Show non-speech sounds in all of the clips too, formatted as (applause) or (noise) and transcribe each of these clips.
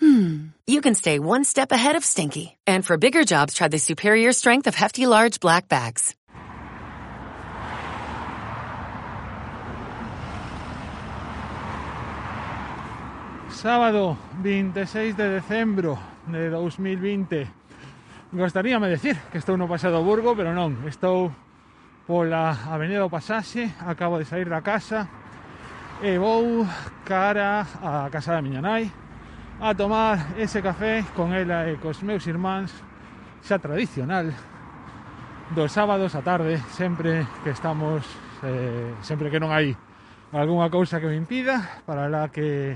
hmm, you can stay one step ahead of stinky. And for bigger jobs, try the superior strength of Hefty Large Black Bags. Sábado 26 de decembro de 2020 Gostaríame decir que estou no Paseo do Burgo Pero non, estou pola Avenida do Pasaxe Acabo de sair da casa E vou cara a casa da miña nai a tomar ese café con ela e eh, cos meus irmáns xa tradicional dos sábados a tarde sempre que estamos eh, sempre que non hai algunha cousa que me impida para la que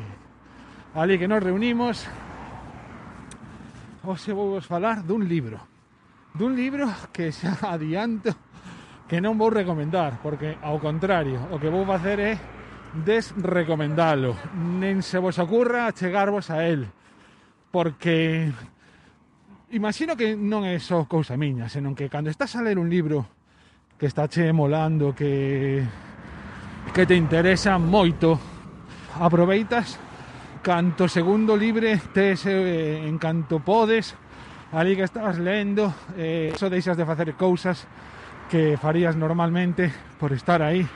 ali que nos reunimos os vou vos falar dun libro. Dun libro que xa (laughs) adianto que non vou recomendar porque ao contrario o que vou facer é desrecomendalo. Nen se vos ocurra chegarvos a él, porque imagino que non é só cousa miña, senón que cando estás a ler un libro que está che molando, que que te interesa moito, aproveitas canto segundo libre tes eh, en canto podes ali que estás lendo eh, eso deixas de facer cousas que farías normalmente por estar aí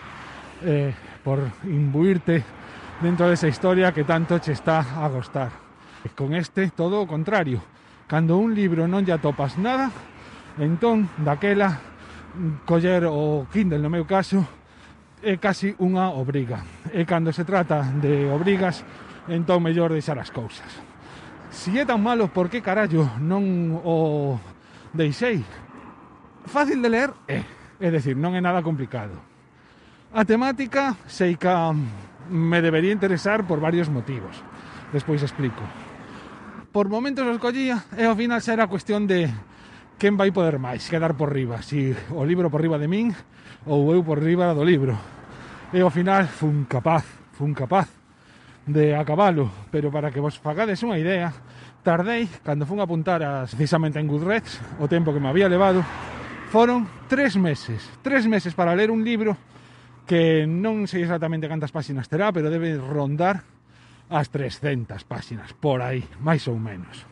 eh, por imbuirte dentro desa historia que tanto che está a gostar. Con este todo o contrario. Cando un libro non lle atopas nada, entón daquela mm, coller o Kindle no meu caso é casi unha obriga. E cando se trata de obrigas, entón mellor deixar as cousas. Si é tan malo, por que carallo non o deixei? Fácil de ler é, é decir, non é nada complicado A temática sei que me debería interesar por varios motivos. Despois explico. Por momentos os collía e ao final xa era cuestión de quen vai poder máis quedar por riba, si o libro por riba de min ou eu por riba do libro. E ao final fun capaz, fun capaz de acabalo, pero para que vos fagades unha idea, tardei, cando fun apuntar as, precisamente en Goodreads, o tempo que me había levado, foron tres meses, tres meses para ler un libro que non sei exactamente cantas páxinas terá, pero debe rondar as 300 páxinas, por aí, máis ou menos.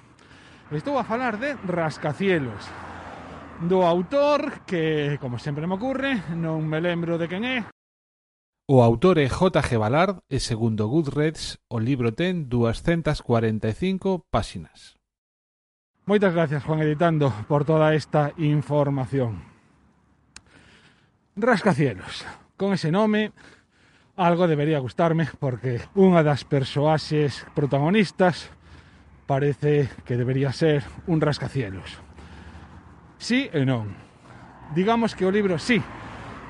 Estou a falar de Rascacielos, do autor que, como sempre me ocurre, non me lembro de quen é. O autor é J.G. Ballard e, segundo Goodreads, o libro ten 245 páxinas. Moitas gracias, Juan Editando, por toda esta información. Rascacielos, con ese nome algo debería gustarme porque unha das persoaxes protagonistas parece que debería ser un rascacielos. Sí e non. Digamos que o libro sí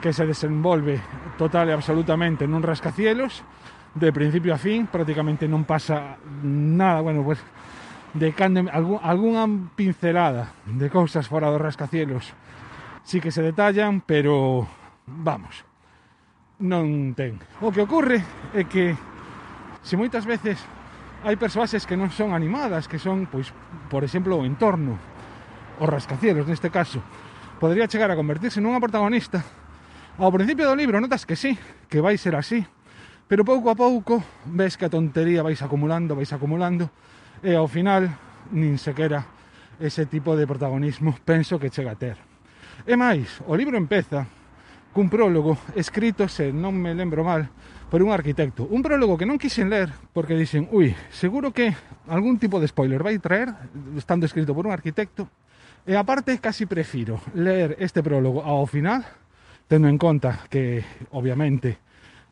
que se desenvolve total e absolutamente nun rascacielos, de principio a fin, prácticamente non pasa nada, bueno, pues de cando, algún, algunha pincelada de cousas fora dos rascacielos sí que se detallan, pero vamos, non ten. O que ocorre é que se moitas veces hai persoaxes que non son animadas, que son, pois, por exemplo, o entorno, os rascacielos neste caso, podría chegar a convertirse nunha protagonista. Ao principio do libro notas que sí, que vai ser así, pero pouco a pouco ves que a tontería vais acumulando, vais acumulando, e ao final nin sequera ese tipo de protagonismo (laughs) penso que chega a ter. E máis, o libro empeza cun prólogo escrito, se non me lembro mal, por un arquitecto. Un prólogo que non quixen ler porque dixen, ui, seguro que algún tipo de spoiler vai traer, estando escrito por un arquitecto, e aparte casi prefiro ler este prólogo ao final, tendo en conta que, obviamente,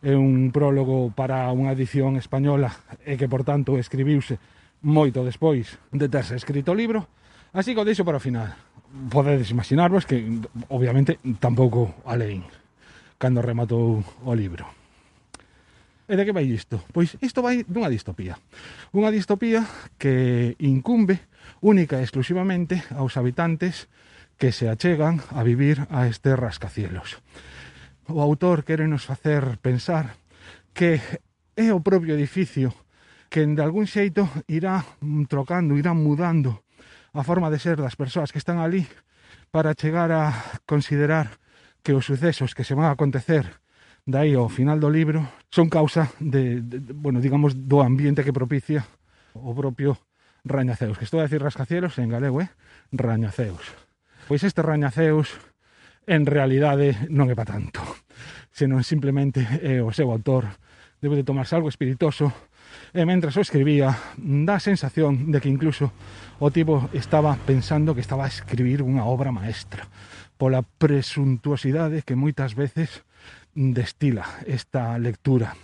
é un prólogo para unha edición española e que, por tanto, escribiuse moito despois de terse escrito o libro, así que o deixo para o final podedes imaginarvos que obviamente tampouco a leín cando rematou o libro. E de que vai isto? Pois isto vai dunha distopía. Unha distopía que incumbe única e exclusivamente aos habitantes que se achegan a vivir a este rascacielos. O autor quere nos facer pensar que é o propio edificio que en de algún xeito irá trocando, irá mudando a forma de ser das persoas que están ali para chegar a considerar que os sucesos que se van a acontecer dai ao final do libro son causa de, de, de bueno, digamos, do ambiente que propicia o propio Rañaceus. que estou a decir rascacielos en galego, eh? Rañaceus. Pois este Rañaceus en realidade non é para tanto, senón simplemente é o seu autor debe de tomarse algo espiritoso Eh, e mentre o escribía dá sensación de que incluso o tipo estaba pensando que estaba a escribir unha obra maestra pola presuntuosidade que moitas veces destila esta lectura.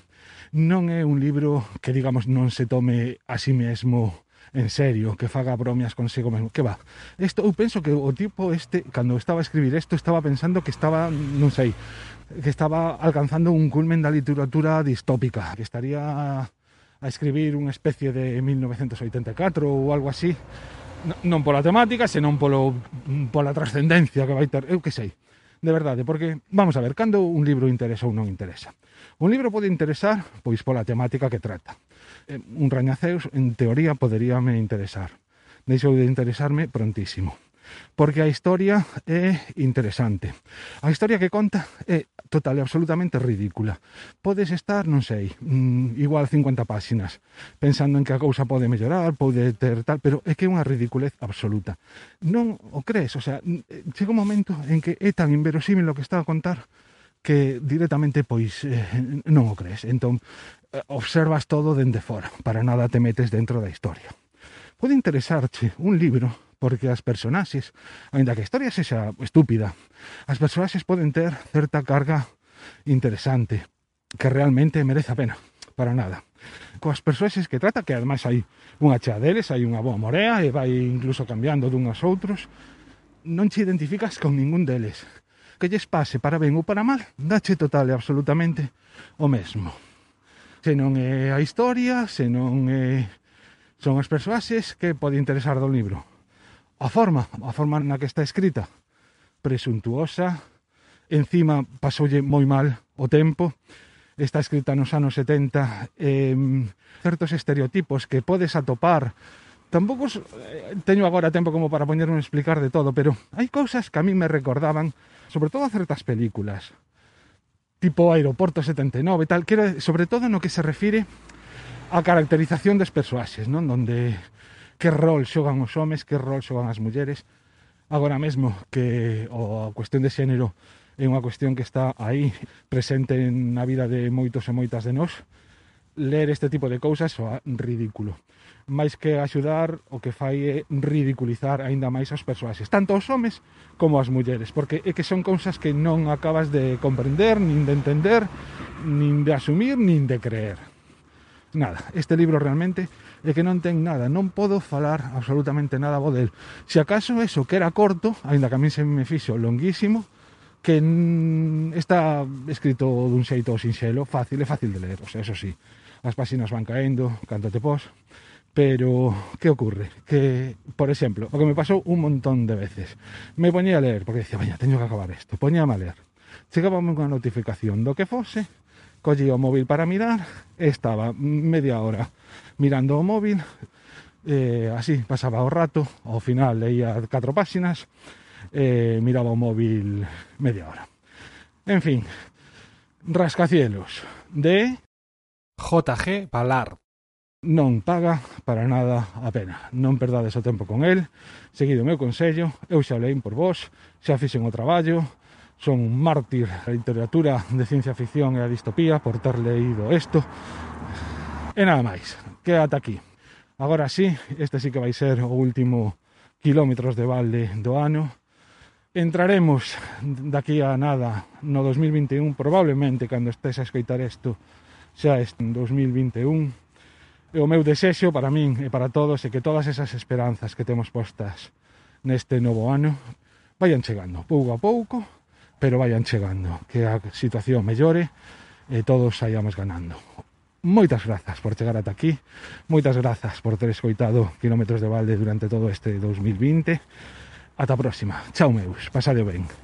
Non é un libro que, digamos, non se tome a sí mesmo en serio, que faga bromias consigo mesmo. Que va? Isto, eu penso que o tipo este, cando estaba a escribir isto, estaba pensando que estaba, non sei, que estaba alcanzando un culmen da literatura distópica, que estaría a escribir unha especie de 1984 ou algo así non pola temática, senón polo, mm, pola trascendencia que vai ter, eu que sei de verdade, porque, vamos a ver, cando un libro interesa ou non interesa? Un libro pode interesar, pois, pola temática que trata. Eh, un rañaceus, en teoría, poderíame interesar. Deixou de interesarme prontísimo porque a historia é interesante. A historia que conta é total e absolutamente ridícula. Podes estar, non sei, mm, igual 50 páxinas, pensando en que a cousa pode mellorar, pode ter tal, pero é que é unha ridiculez absoluta. Non o crees, o sea, chega un momento en que é tan inverosímil o que está a contar que directamente pois eh, non o crees. Entón, eh, observas todo dende fora, para nada te metes dentro da historia. Pode interesarche un libro porque as personaxes, ainda que a historia sexa estúpida, as personaxes poden ter certa carga interesante que realmente merece a pena, para nada. Coas persoaxes que trata, que ademais hai unha chea deles, hai unha boa morea e vai incluso cambiando dunhas outros, non te identificas con ningún deles. Que lles pase para ben ou para mal, dache total e absolutamente o mesmo. Se non é a historia, se non é... son as persoaxes que pode interesar do libro a forma, a forma na que está escrita, presuntuosa, encima pasoulle moi mal o tempo, está escrita nos anos 70, eh, certos estereotipos que podes atopar Tampouco eh, teño agora tempo como para poñerme a explicar de todo, pero hai cousas que a mí me recordaban, sobre todo a certas películas, tipo Aeroporto 79 e tal, que era sobre todo no que se refire á caracterización des persoaxes, non? Donde que rol xogan os homes, que rol xogan as mulleres, agora mesmo que o, a cuestión de xénero é unha cuestión que está aí presente na vida de moitos e moitas de nós, ler este tipo de cousas soa ridículo. Mais que axudar, o que fai é ridiculizar aínda máis as persoaxes, tanto os homes como as mulleres, porque é que son cousas que non acabas de comprender, nin de entender, nin de asumir, nin de creer nada. Este libro realmente é que non ten nada, non podo falar absolutamente nada bo del. Se acaso eso que era corto, aínda que a min se me fixo longuísimo, que está escrito dun xeito sinxelo, fácil, é fácil de ler, o sea, eso sí. As páxinas van caendo, canto te pos, pero que ocurre? Que, por exemplo, o que me pasou un montón de veces. Me poñía a ler, porque decía, veña, teño que acabar isto, poñía a ler. Chegaba unha notificación do que fose, collí o móvil para mirar, estaba media hora mirando o móvil, eh, así pasaba o rato, ao final leía catro páxinas, eh, miraba o móvil media hora. En fin, Rascacielos, de... JG Palar. Non paga para nada a pena. Non perdades o tempo con el. Seguido o meu consello, eu xa leín por vos, xa fixen o traballo, son un mártir a literatura de ciencia ficción e a distopía por ter leído isto. E nada máis, que ata aquí. Agora sí, este sí que vai ser o último kilómetros de balde do ano. Entraremos daqui a nada no 2021, probablemente cando estés a escoitar isto xa este 2021. E o meu desexo para min e para todos é que todas esas esperanzas que temos postas neste novo ano vayan chegando pouco a pouco pero vayan chegando, que a situación mellore e todos saíamos ganando. Moitas grazas por chegar ata aquí, moitas grazas por ter escoitado kilómetros de balde durante todo este 2020. Ata a próxima. Chao meus, pasadeo ben.